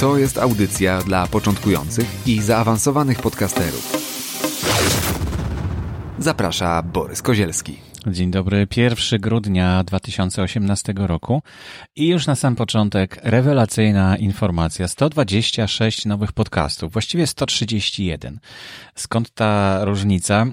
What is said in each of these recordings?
To jest audycja dla początkujących i zaawansowanych podcasterów. Zaprasza Borys Kozielski. Dzień dobry, 1 grudnia 2018 roku i już na sam początek rewelacyjna informacja. 126 nowych podcastów, właściwie 131. Skąd ta różnica?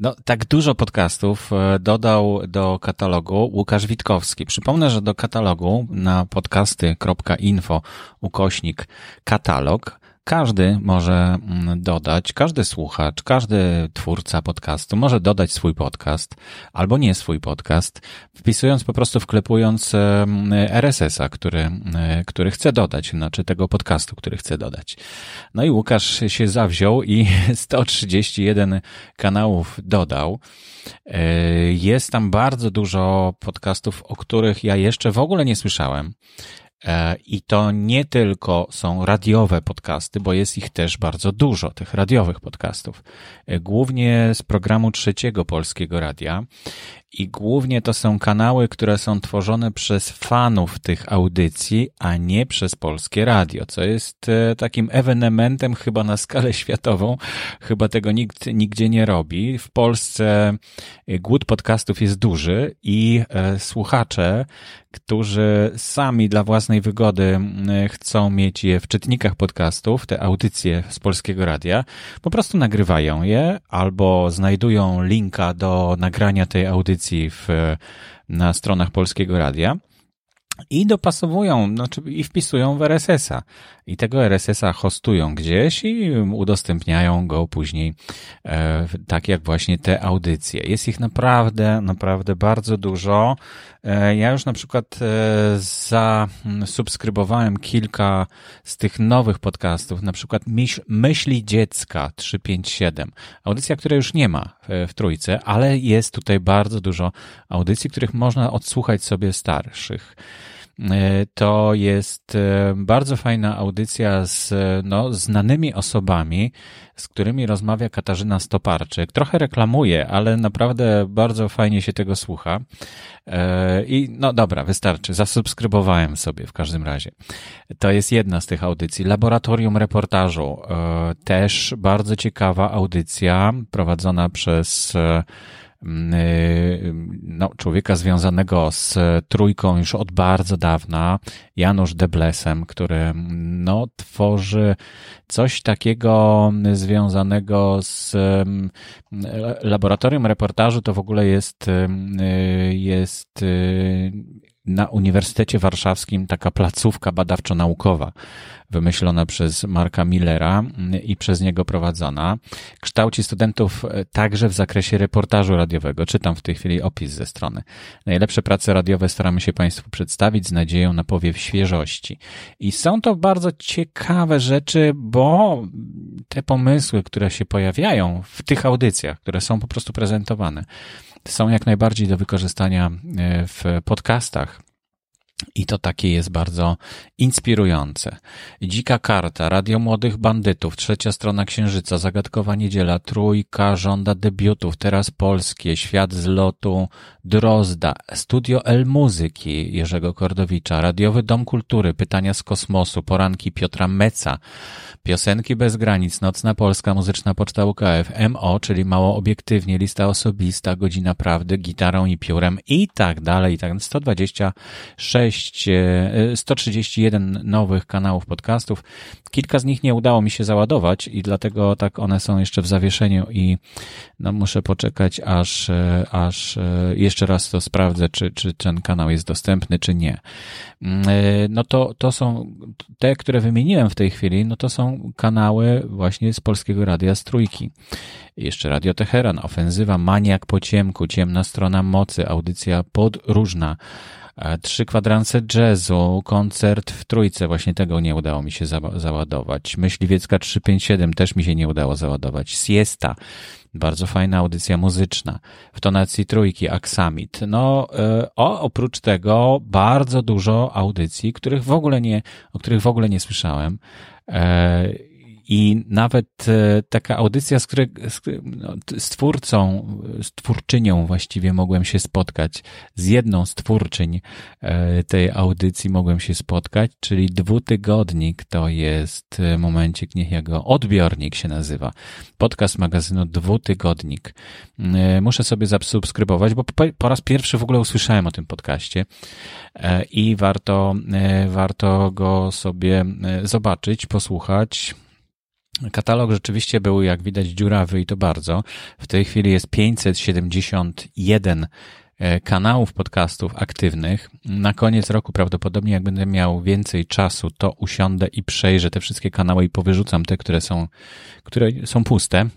No, tak dużo podcastów e, dodał do katalogu Łukasz Witkowski. Przypomnę, że do katalogu na podcasty.info ukośnik katalog każdy może mm, dodać, każdy słuchacz, każdy twórca podcastu może dodać swój podcast albo nie swój podcast, wpisując po prostu, wklepując RSS-a, który, który chce dodać, znaczy tego podcastu, który chce dodać. No i Łukasz się zawziął i 131 kanałów dodał. E, jest tam bardzo dużo podcastów, o których ja jeszcze w ogóle nie słyszałem. E, I to nie tylko są radiowe podcasty, bo jest ich też bardzo dużo, tych radiowych podcastów. E, głównie z programu trzeciego polskiego radia. I głównie to są kanały, które są tworzone przez fanów tych audycji, a nie przez polskie radio, co jest e, takim ewenementem chyba na skalę światową. Chyba tego nikt nigdzie nie robi. W Polsce głód podcastów jest duży i słuchacze którzy sami dla własnej wygody chcą mieć je w czytnikach podcastów, te audycje z polskiego radia, po prostu nagrywają je albo znajdują linka do nagrania tej audycji w, na stronach polskiego radia i dopasowują, znaczy i wpisują w RSS-a. I tego RSS-a hostują gdzieś i udostępniają go później, e, tak jak właśnie te audycje. Jest ich naprawdę, naprawdę bardzo dużo. E, ja już na przykład e, zasubskrybowałem kilka z tych nowych podcastów, na przykład Myśli Dziecka 357. Audycja, której już nie ma w, w trójce, ale jest tutaj bardzo dużo audycji, których można odsłuchać sobie starszych. E, to jest e, bardzo fajna audycja z no, znanymi osobami, z którymi rozmawia Katarzyna Stoparczyk. Trochę reklamuje, ale naprawdę bardzo fajnie się tego słucha. E, I no dobra, wystarczy. Zasubskrybowałem sobie w każdym razie. To jest jedna z tych audycji. Laboratorium reportażu. Też bardzo ciekawa audycja prowadzona przez no, człowieka związanego z trójką już od bardzo dawna, Janusz Deblesem, który mm, no, tworzy coś takiego związanego z mm, laboratorium reportażu, to w ogóle jest, y, jest y, na Uniwersytecie Warszawskim taka placówka badawczo-naukowa wymyślona przez Marka Millera i przez niego prowadzona. Kształci studentów e, także w zakresie reportażu radiowego. Czytam w tej chwili opis ze strony. Najlepsze prace radiowe staramy się Państwu przedstawić z nadzieją na powiew świeżości. I są to bardzo ciekawe rzeczy, bo te pomysły, które się pojawiają w tych audycjach, które są po prostu prezentowane, są jak najbardziej do wykorzystania e, w podcastach. I to takie jest bardzo inspirujące. Dzika karta, Radio Młodych Bandytów, Trzecia Strona Księżyca, Zagadkowa Niedziela, Trójka, Żąda Debiutów, Teraz Polskie, Świat z lotu, Drozda, Studio El Muzyki Jerzego Kordowicza, Radiowy Dom Kultury, Pytania z Kosmosu, Poranki Piotra Meca, Piosenki bez granic, Nocna Polska, Muzyczna Poczta UKF, MO, czyli mało obiektywnie, lista osobista, godzina prawdy, gitarą i piórem i tak dalej, i tak 126, 131 e, nowych kanałów podcastów. Kilka z nich nie udało mi się załadować i dlatego tak one są jeszcze w zawieszeniu i no muszę poczekać aż, e, aż e, jeszcze raz to sprawdzę, czy, czy ten kanał jest dostępny, czy nie. Mm, no to, to są te, które wymieniłem w tej chwili, no to są kanały właśnie z Polskiego Radia z Trójki. Jeszcze Radio Teheran, Ofensywa, Maniak po ciemku, Ciemna Strona Mocy, audycja podróżna, trzy kwadranse jazzu, koncert w trójce, właśnie tego nie udało mi się za załadować. Myśliwiecka 357 też mi się nie udało załadować. Siesta, bardzo fajna audycja muzyczna. W tonacji trójki Aksamit. No, o, oprócz tego bardzo dużo audycji, których w ogóle nie, o których w ogóle nie słyszałem. I nawet e, taka audycja, z której z, no, z twórcą, z twórczynią właściwie mogłem się spotkać, z jedną z twórczyń e, tej audycji mogłem się spotkać, czyli dwutygodnik to jest e, momencik, niech ja go, odbiornik się nazywa. Podcast magazynu Dwutygodnik. Muszę sobie zasubskrybować, bo po raz pierwszy w ogóle usłyszałem o tym podcaście i warto, warto go sobie zobaczyć, posłuchać. Katalog rzeczywiście był, jak widać, dziurawy i to bardzo. W tej chwili jest 571 e, kanałów podcastów aktywnych. Na koniec roku prawdopodobnie, jak będę miał więcej czasu, to usiądę i przejrzę te wszystkie kanały i powyrzucam te, które są, które są puste,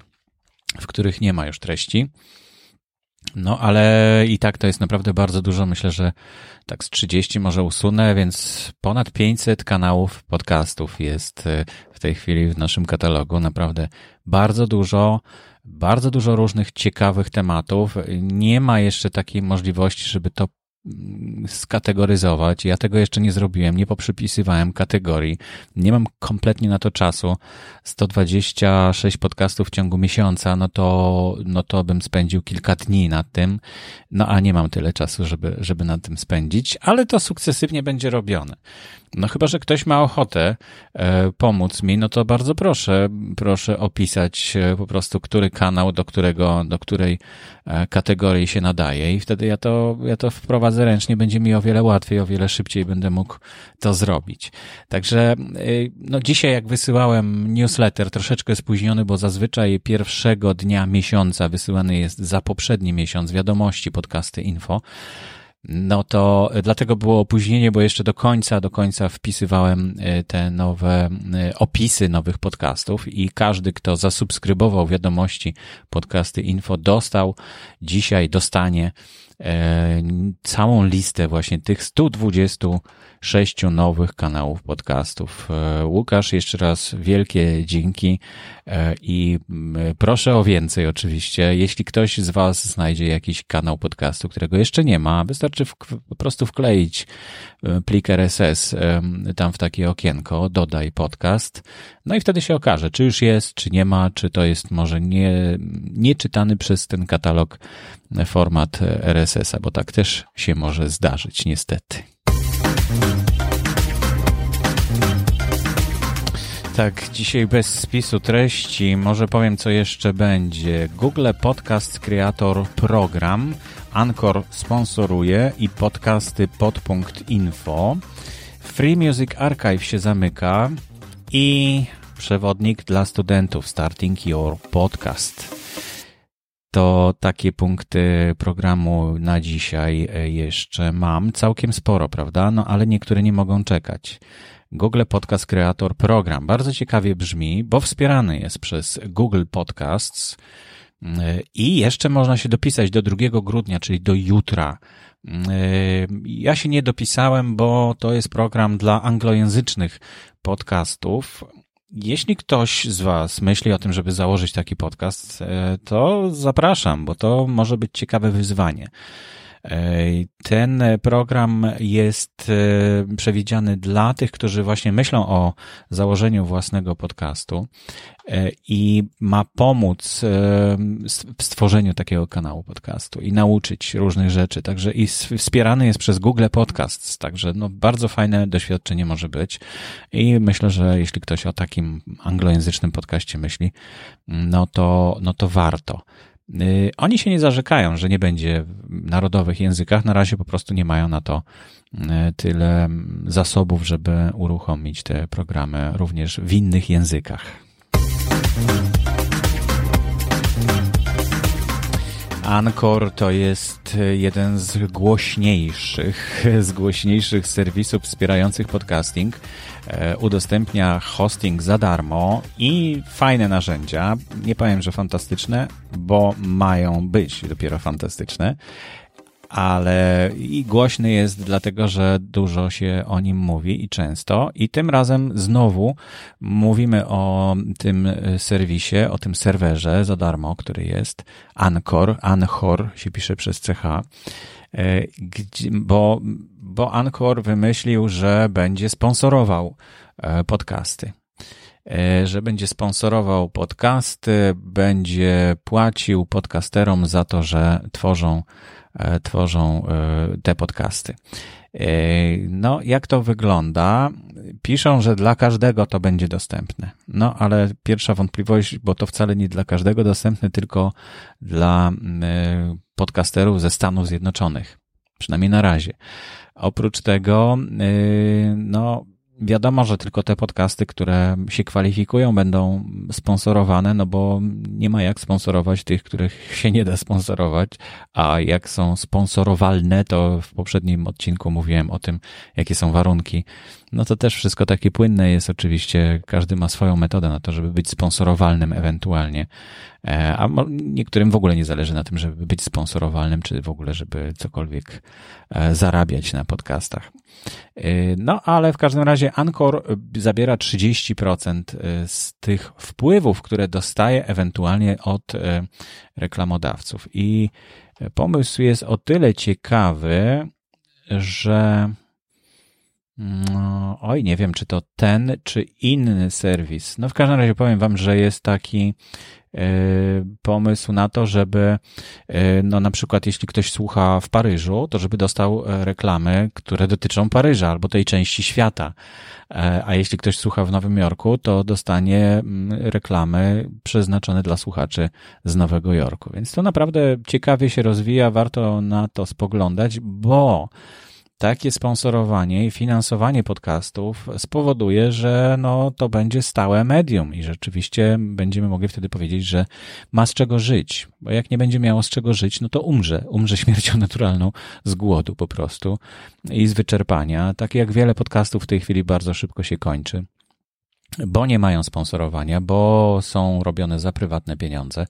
w których nie ma już treści. No, ale i tak to jest naprawdę bardzo dużo. Myślę, że tak z 30 może usunę, więc ponad 500 kanałów podcastów jest y, w tej chwili w naszym katalogu. Naprawdę bardzo dużo, bardzo dużo różnych ciekawych tematów. Nie ma jeszcze takiej możliwości, żeby to skategoryzować. Ja tego jeszcze nie zrobiłem, nie poprzypisywałem kategorii. Nie mam kompletnie na to czasu. 126 podcastów w ciągu miesiąca, no to, no to bym spędził kilka dni nad tym. No a nie mam tyle czasu, żeby, żeby nad tym spędzić, ale to sukcesywnie będzie robione. No chyba, że ktoś ma ochotę e, pomóc mi, no to bardzo proszę, proszę opisać e, po prostu, który kanał do którego, do której e, kategorii się nadaje i wtedy ja to, ja to wprowadzę ręcznie, będzie mi o wiele łatwiej, o wiele szybciej będę mógł to zrobić. Także, no dzisiaj jak wysyłałem newsletter, troszeczkę spóźniony, bo zazwyczaj pierwszego dnia miesiąca wysyłany jest za poprzedni miesiąc wiadomości podcasty info, no to dlatego było opóźnienie, bo jeszcze do końca, do końca wpisywałem e, te nowe e, opisy nowych podcastów i każdy, kto zasubskrybował wiadomości podcasty info, dostał. Dzisiaj, dostanie całą listę właśnie tych 120 sześciu nowych kanałów podcastów. E, Łukasz, jeszcze raz wielkie dzięki e, i proszę o więcej oczywiście. Jeśli ktoś z Was znajdzie jakiś kanał podcastu, którego jeszcze nie ma, wystarczy po prostu wkleić e, plik RSS tam w takie okienko, dodaj podcast, no i wtedy się okaże, czy już jest, czy nie ma, czy to jest może nie, nie czytany przez ten katalog format RSS-a, bo tak też się może zdarzyć, niestety. Tak, dzisiaj bez spisu treści. Może powiem, co jeszcze będzie. Google Podcast Creator Program. Anchor sponsoruje i podcasty pod.info. Free Music Archive się zamyka i przewodnik dla studentów Starting Your Podcast. To takie punkty programu na dzisiaj jeszcze mam. Całkiem sporo, prawda? No ale niektóre nie mogą czekać. Google Podcast Creator Program. Bardzo ciekawie brzmi, bo wspierany jest przez Google Podcasts i jeszcze można się dopisać do 2 grudnia, czyli do jutra. Ja się nie dopisałem, bo to jest program dla anglojęzycznych podcastów. Jeśli ktoś z Was myśli o tym, żeby założyć taki podcast, to zapraszam, bo to może być ciekawe wyzwanie. Ten program jest e, przewidziany dla tych, którzy właśnie myślą o założeniu własnego podcastu e, i ma pomóc e, w stworzeniu takiego kanału podcastu i nauczyć różnych rzeczy. Także i wspierany jest przez Google Podcasts, także no bardzo fajne doświadczenie może być i myślę, że jeśli ktoś o takim anglojęzycznym podcaście myśli, no to, no to warto. Y, oni się nie zarzekają, że nie będzie w narodowych językach. Na razie po prostu nie mają na to y, tyle zasobów, żeby uruchomić te programy również w innych językach. Anchor to jest jeden z głośniejszych, z głośniejszych serwisów wspierających podcasting. E, udostępnia hosting za darmo i fajne narzędzia. Nie powiem, że fantastyczne, bo mają być dopiero fantastyczne ale i głośny jest dlatego, że dużo się o nim mówi i często. I tym razem znowu mówimy o tym serwisie, o tym serwerze za darmo, który jest Anchor. Anchor się pisze przez CH, e, bo, bo Anchor wymyślił, że będzie sponsorował e, podcasty. E, że będzie sponsorował podcasty, będzie płacił podcasterom za to, że tworzą, e, tworzą e, te podcasty. No, jak to wygląda? Piszą, że dla każdego to będzie dostępne. No, ale pierwsza wątpliwość, bo to wcale nie dla każdego dostępne, tylko dla podcasterów ze Stanów Zjednoczonych. Przynajmniej na razie. Oprócz tego, no, Wiadomo, że tylko te podcasty, które się kwalifikują, będą sponsorowane, no bo nie ma jak sponsorować tych, których się nie da sponsorować, a jak są sponsorowalne, to w poprzednim odcinku mówiłem o tym, jakie są warunki. No to też wszystko takie płynne jest oczywiście, każdy ma swoją metodę na to, żeby być sponsorowalnym ewentualnie, a niektórym w ogóle nie zależy na tym, żeby być sponsorowalnym, czy w ogóle, żeby cokolwiek e, zarabiać na podcastach. E, no, ale w każdym razie Anchor zabiera 30% z tych wpływów, które dostaje ewentualnie od reklamodawców. I pomysł jest o tyle ciekawy, że no, oj, nie wiem, czy to ten, czy inny serwis. No w każdym razie powiem wam, że jest taki e, pomysł na to, żeby e, no na przykład jeśli ktoś słucha w Paryżu, to żeby dostał e, reklamy, które dotyczą Paryża albo tej części świata. A jeśli ktoś słucha w Nowym Jorku, to dostanie mm, reklamy przeznaczone dla słuchaczy z Nowego Jorku. Więc to naprawdę ciekawie się rozwija, warto na to spoglądać, bo takie sponsorowanie i finansowanie podcastów spowoduje, że no, to będzie stałe medium i rzeczywiście będziemy mogli wtedy powiedzieć, że ma z czego żyć. Bo jak nie będzie miało z czego żyć, no to umrze. Umrze śmiercią naturalną z głodu po prostu i z wyczerpania. Tak jak wiele podcastów w tej chwili bardzo szybko się kończy bo nie mają sponsorowania, bo są robione za prywatne pieniądze,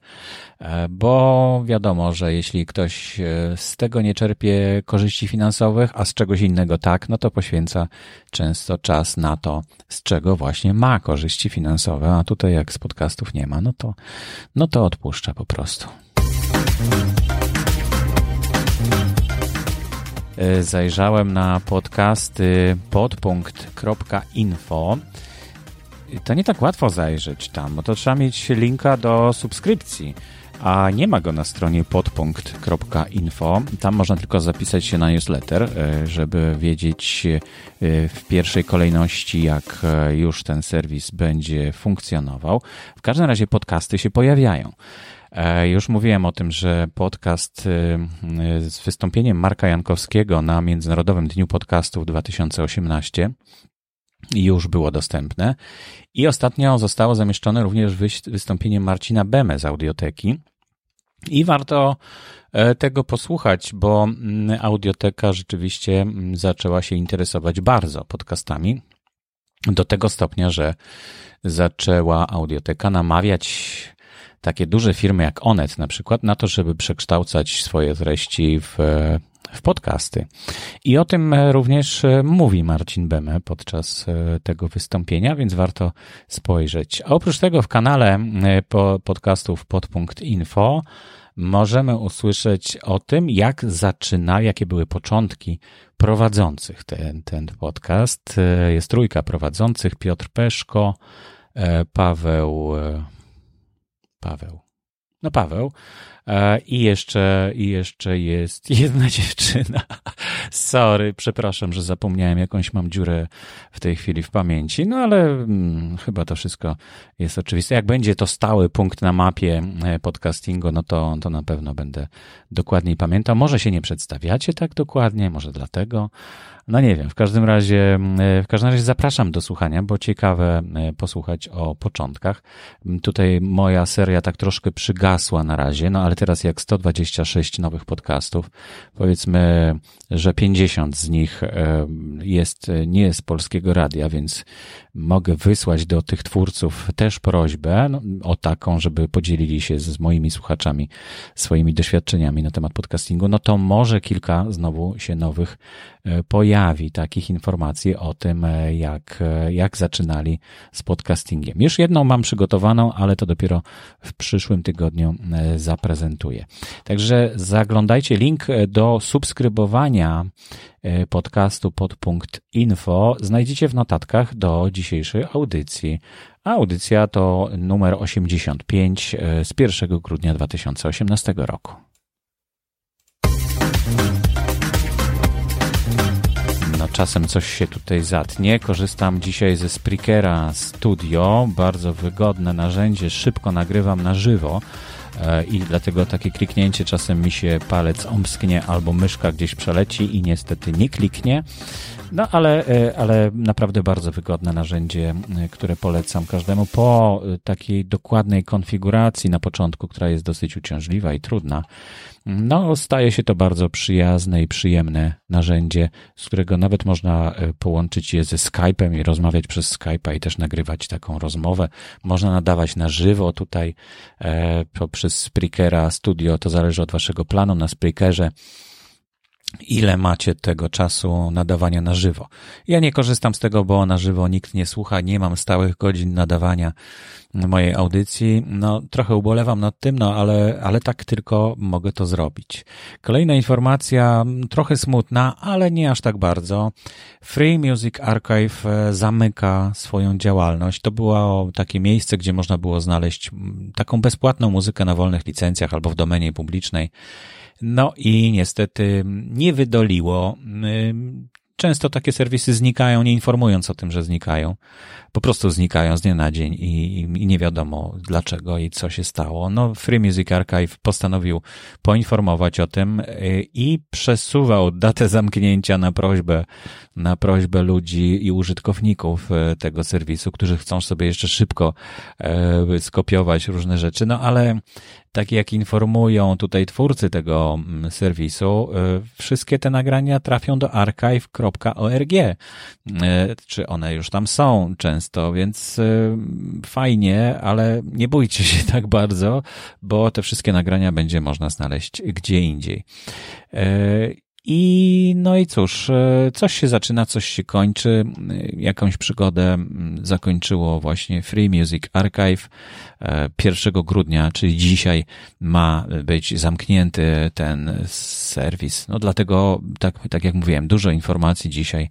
e, bo wiadomo, że jeśli ktoś e, z tego nie czerpie korzyści finansowych, a z czegoś innego tak, no to poświęca często czas na to, z czego właśnie ma korzyści finansowe, a tutaj jak z podcastów nie ma, no to, no to odpuszcza po prostu. E, zajrzałem na podcasty podpunkt.info to nie tak łatwo zajrzeć tam, bo to trzeba mieć linka do subskrypcji, a nie ma go na stronie podpunkt.info. Tam można tylko zapisać się na newsletter, e, żeby wiedzieć e, w pierwszej kolejności, jak e, już ten serwis będzie funkcjonował. W każdym razie podcasty się pojawiają. Już mówiłem o tym, że podcast z wystąpieniem Marka Jankowskiego na Międzynarodowym Dniu Podcastów 2018 już było dostępne. I ostatnio zostało zamieszczone również wystąpienie Marcina Beme z audioteki. I warto e, tego posłuchać, bo mm, audioteka rzeczywiście mm, zaczęła się interesować bardzo podcastami. Do tego stopnia, że zaczęła audioteka namawiać takie duże firmy jak Onet na przykład na to, żeby przekształcać swoje treści w w podcasty. I o tym e, również e, mówi Marcin Beme podczas e, tego wystąpienia, więc warto spojrzeć. A oprócz tego w kanale podcastów podpunkt.info możemy usłyszeć o tym, jak zaczyna, jakie były początki prowadzących ten, ten podcast. Jest trójka prowadzących, Piotr Peszko, Paweł, Paweł, no Paweł, I jeszcze, I jeszcze jest jedna dziewczyna. Sorry, przepraszam, że zapomniałem, jakąś mam dziurę w tej chwili w pamięci, no ale hmm, chyba to wszystko jest oczywiste. Jak będzie to stały punkt na mapie e, podcastingu, no to, to na pewno będę dokładniej pamiętał. Może się nie przedstawiacie tak dokładnie, może dlatego. No nie wiem, w każdym razie, e, w każdym razie zapraszam do słuchania, bo ciekawe posłuchać o początkach. Tutaj moja seria tak troszkę przygasła na razie, no ale teraz jak 126 nowych podcastów, powiedzmy, że 50 z nich jest, nie jest polskiego radia, więc mogę wysłać do tych twórców też prośbę no, o taką, żeby podzielili się z moimi słuchaczami swoimi doświadczeniami na temat podcastingu, no to może kilka znowu się nowych e, pojawi, takich informacji o tym, e, jak, e, jak zaczynali z podcastingiem. Już jedną mam przygotowaną, ale to dopiero w przyszłym tygodniu zaprezentuję. Także zaglądajcie link do subskrybowania E, podcastu podpunkt info znajdziecie w notatkach do dzisiejszej audycji. A audycja to numer 85 e, z 1 grudnia 2018 roku. No, czasem coś się tutaj zatnie. Korzystam dzisiaj ze Spreakera Studio. Bardzo wygodne narzędzie. Szybko nagrywam na żywo. E, i dlatego takie kliknięcie czasem mi się palec omsknie albo myszka gdzieś przeleci i niestety nie kliknie. No ale, e, ale naprawdę bardzo wygodne narzędzie, e, które polecam każdemu po takiej dokładnej konfiguracji na początku, która jest dosyć uciążliwa i trudna. No, staje się to bardzo przyjazne i przyjemne narzędzie, z którego nawet można e, połączyć je ze Skype'em i rozmawiać przez Skype'a i też nagrywać taką rozmowę. Można nadawać na żywo tutaj e, poprzez Spreakera Studio, to zależy od waszego planu na Spreakerze ile macie tego czasu nadawania na żywo. Ja nie korzystam z tego, bo na żywo nikt nie słucha, nie mam stałych godzin nadawania mojej audycji. No, trochę ubolewam nad tym, no, ale, ale tak tylko mogę to zrobić. Kolejna informacja, trochę smutna, ale nie aż tak bardzo. Free Music Archive e, zamyka swoją działalność. To było takie miejsce, gdzie można było znaleźć taką bezpłatną muzykę na wolnych licencjach albo w domenie publicznej. No i niestety nie wydoliło. Często takie serwisy znikają, nie informując o tym, że znikają. Po prostu znikają z dnia na dzień i, i, nie wiadomo dlaczego i co się stało. No, Free Music Archive postanowił poinformować o tym y, i przesuwał datę zamknięcia na prośbę, na prośbę ludzi i użytkowników y, tego serwisu, którzy chcą sobie jeszcze szybko y, skopiować różne rzeczy. No, ale tak jak informują tutaj twórcy tego mm, serwisu, y, wszystkie te nagrania trafią do archive.org. Y, czy one już tam są często, więc y, fajnie, ale nie bójcie się tak bardzo, bo te wszystkie nagrania będzie można znaleźć gdzie indziej. I no i cóż, e, coś się zaczyna, coś się kończy. Jakąś przygodę zakończyło właśnie Free Music Archive. 1 e, grudnia, czyli dzisiaj, ma być zamknięty ten serwis. No dlatego, tak, tak jak mówiłem, dużo informacji dzisiaj,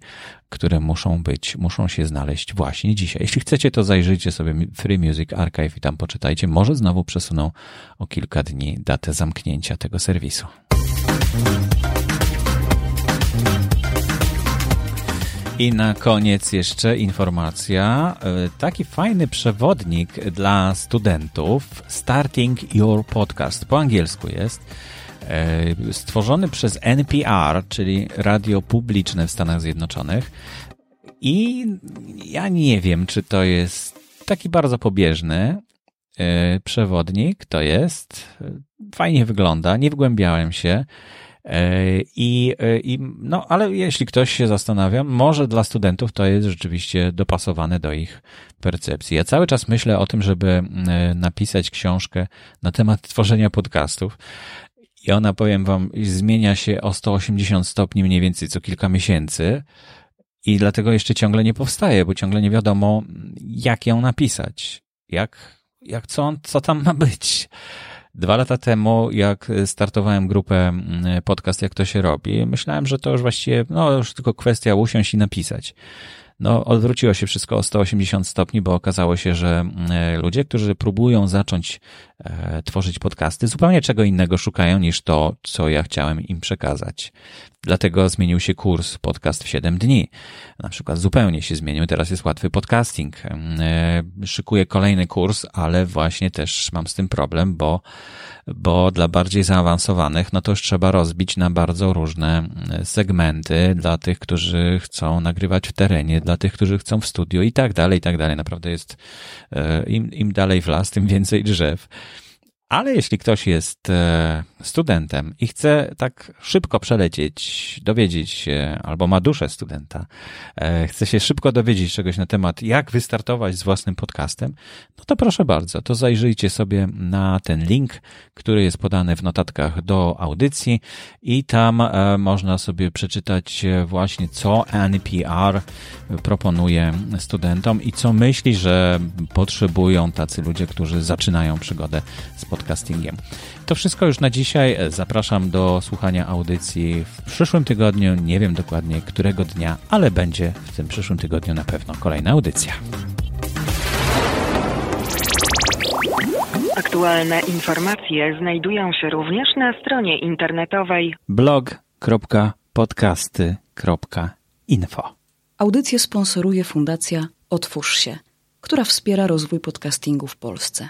które muszą być, muszą się znaleźć właśnie dzisiaj. Jeśli chcecie, to zajrzyjcie sobie Free Music Archive i tam poczytajcie. Może znowu przesuną o kilka dni datę zamknięcia tego serwisu. I na koniec jeszcze informacja. E, taki fajny przewodnik dla studentów Starting Your Podcast. Po angielsku jest. E, stworzony przez NPR, czyli radio publiczne w Stanach Zjednoczonych. I ja nie wiem, czy to jest taki bardzo pobieżny e, przewodnik. To jest. Fajnie wygląda. Nie wgłębiałem się. E, I, e, I, no, ale jeśli ktoś się zastanawia, może dla studentów to jest rzeczywiście dopasowane do ich percepcji. Ja cały czas myślę o tym, żeby e, napisać książkę na temat tworzenia podcastów. I ona, powiem wam, zmienia się o 180 stopni mniej więcej co kilka miesięcy. I dlatego jeszcze ciągle nie powstaje, bo ciągle nie wiadomo, jak ją napisać. Jak, jak co, co tam ma być. Dwa lata temu, jak startowałem grupę mm, podcast, jak to się robi, myślałem, że to już właściwie, no już tylko kwestia usiąść i napisać. No, odwróciło się wszystko o 180 stopni, bo okazało się, że mm, ludzie, którzy próbują zacząć tworzyć podcasty, zupełnie czego innego szukają niż to, co ja chciałem im przekazać. Dlatego zmienił się kurs podcast w 7 dni. Na przykład zupełnie się zmienił, teraz jest łatwy podcasting. E, szykuję kolejny kurs, ale właśnie też mam z tym problem, bo, bo dla bardziej zaawansowanych, no to już trzeba rozbić na bardzo różne segmenty dla tych, którzy chcą nagrywać w terenie, dla tych, którzy chcą w studio i tak dalej, i tak dalej. Naprawdę jest, e, im, im dalej w las, tym więcej drzew. Ale jeśli ktoś jest e, studentem i chce tak szybko przelecieć, dowiedzieć się, albo ma duszę studenta, e, chce się szybko dowiedzieć czegoś na temat, jak wystartować z własnym podcastem, no to proszę bardzo, to zajrzyjcie sobie na ten link, który jest podany w notatkach do audycji i tam e, można sobie przeczytać właśnie, co NPR proponuje studentom i co myśli, że potrzebują tacy ludzie, którzy zaczynają przygodę z podcastingiem. To wszystko już na dzisiaj. Zapraszam do słuchania audycji w przyszłym tygodniu. Nie wiem dokładnie którego dnia, ale będzie w tym przyszłym tygodniu na pewno kolejna audycja. Aktualne informacje znajdują się również na stronie internetowej blog.podcasty.info. Audycję sponsoruje Fundacja Otwórz się, która wspiera rozwój podcastingu w Polsce.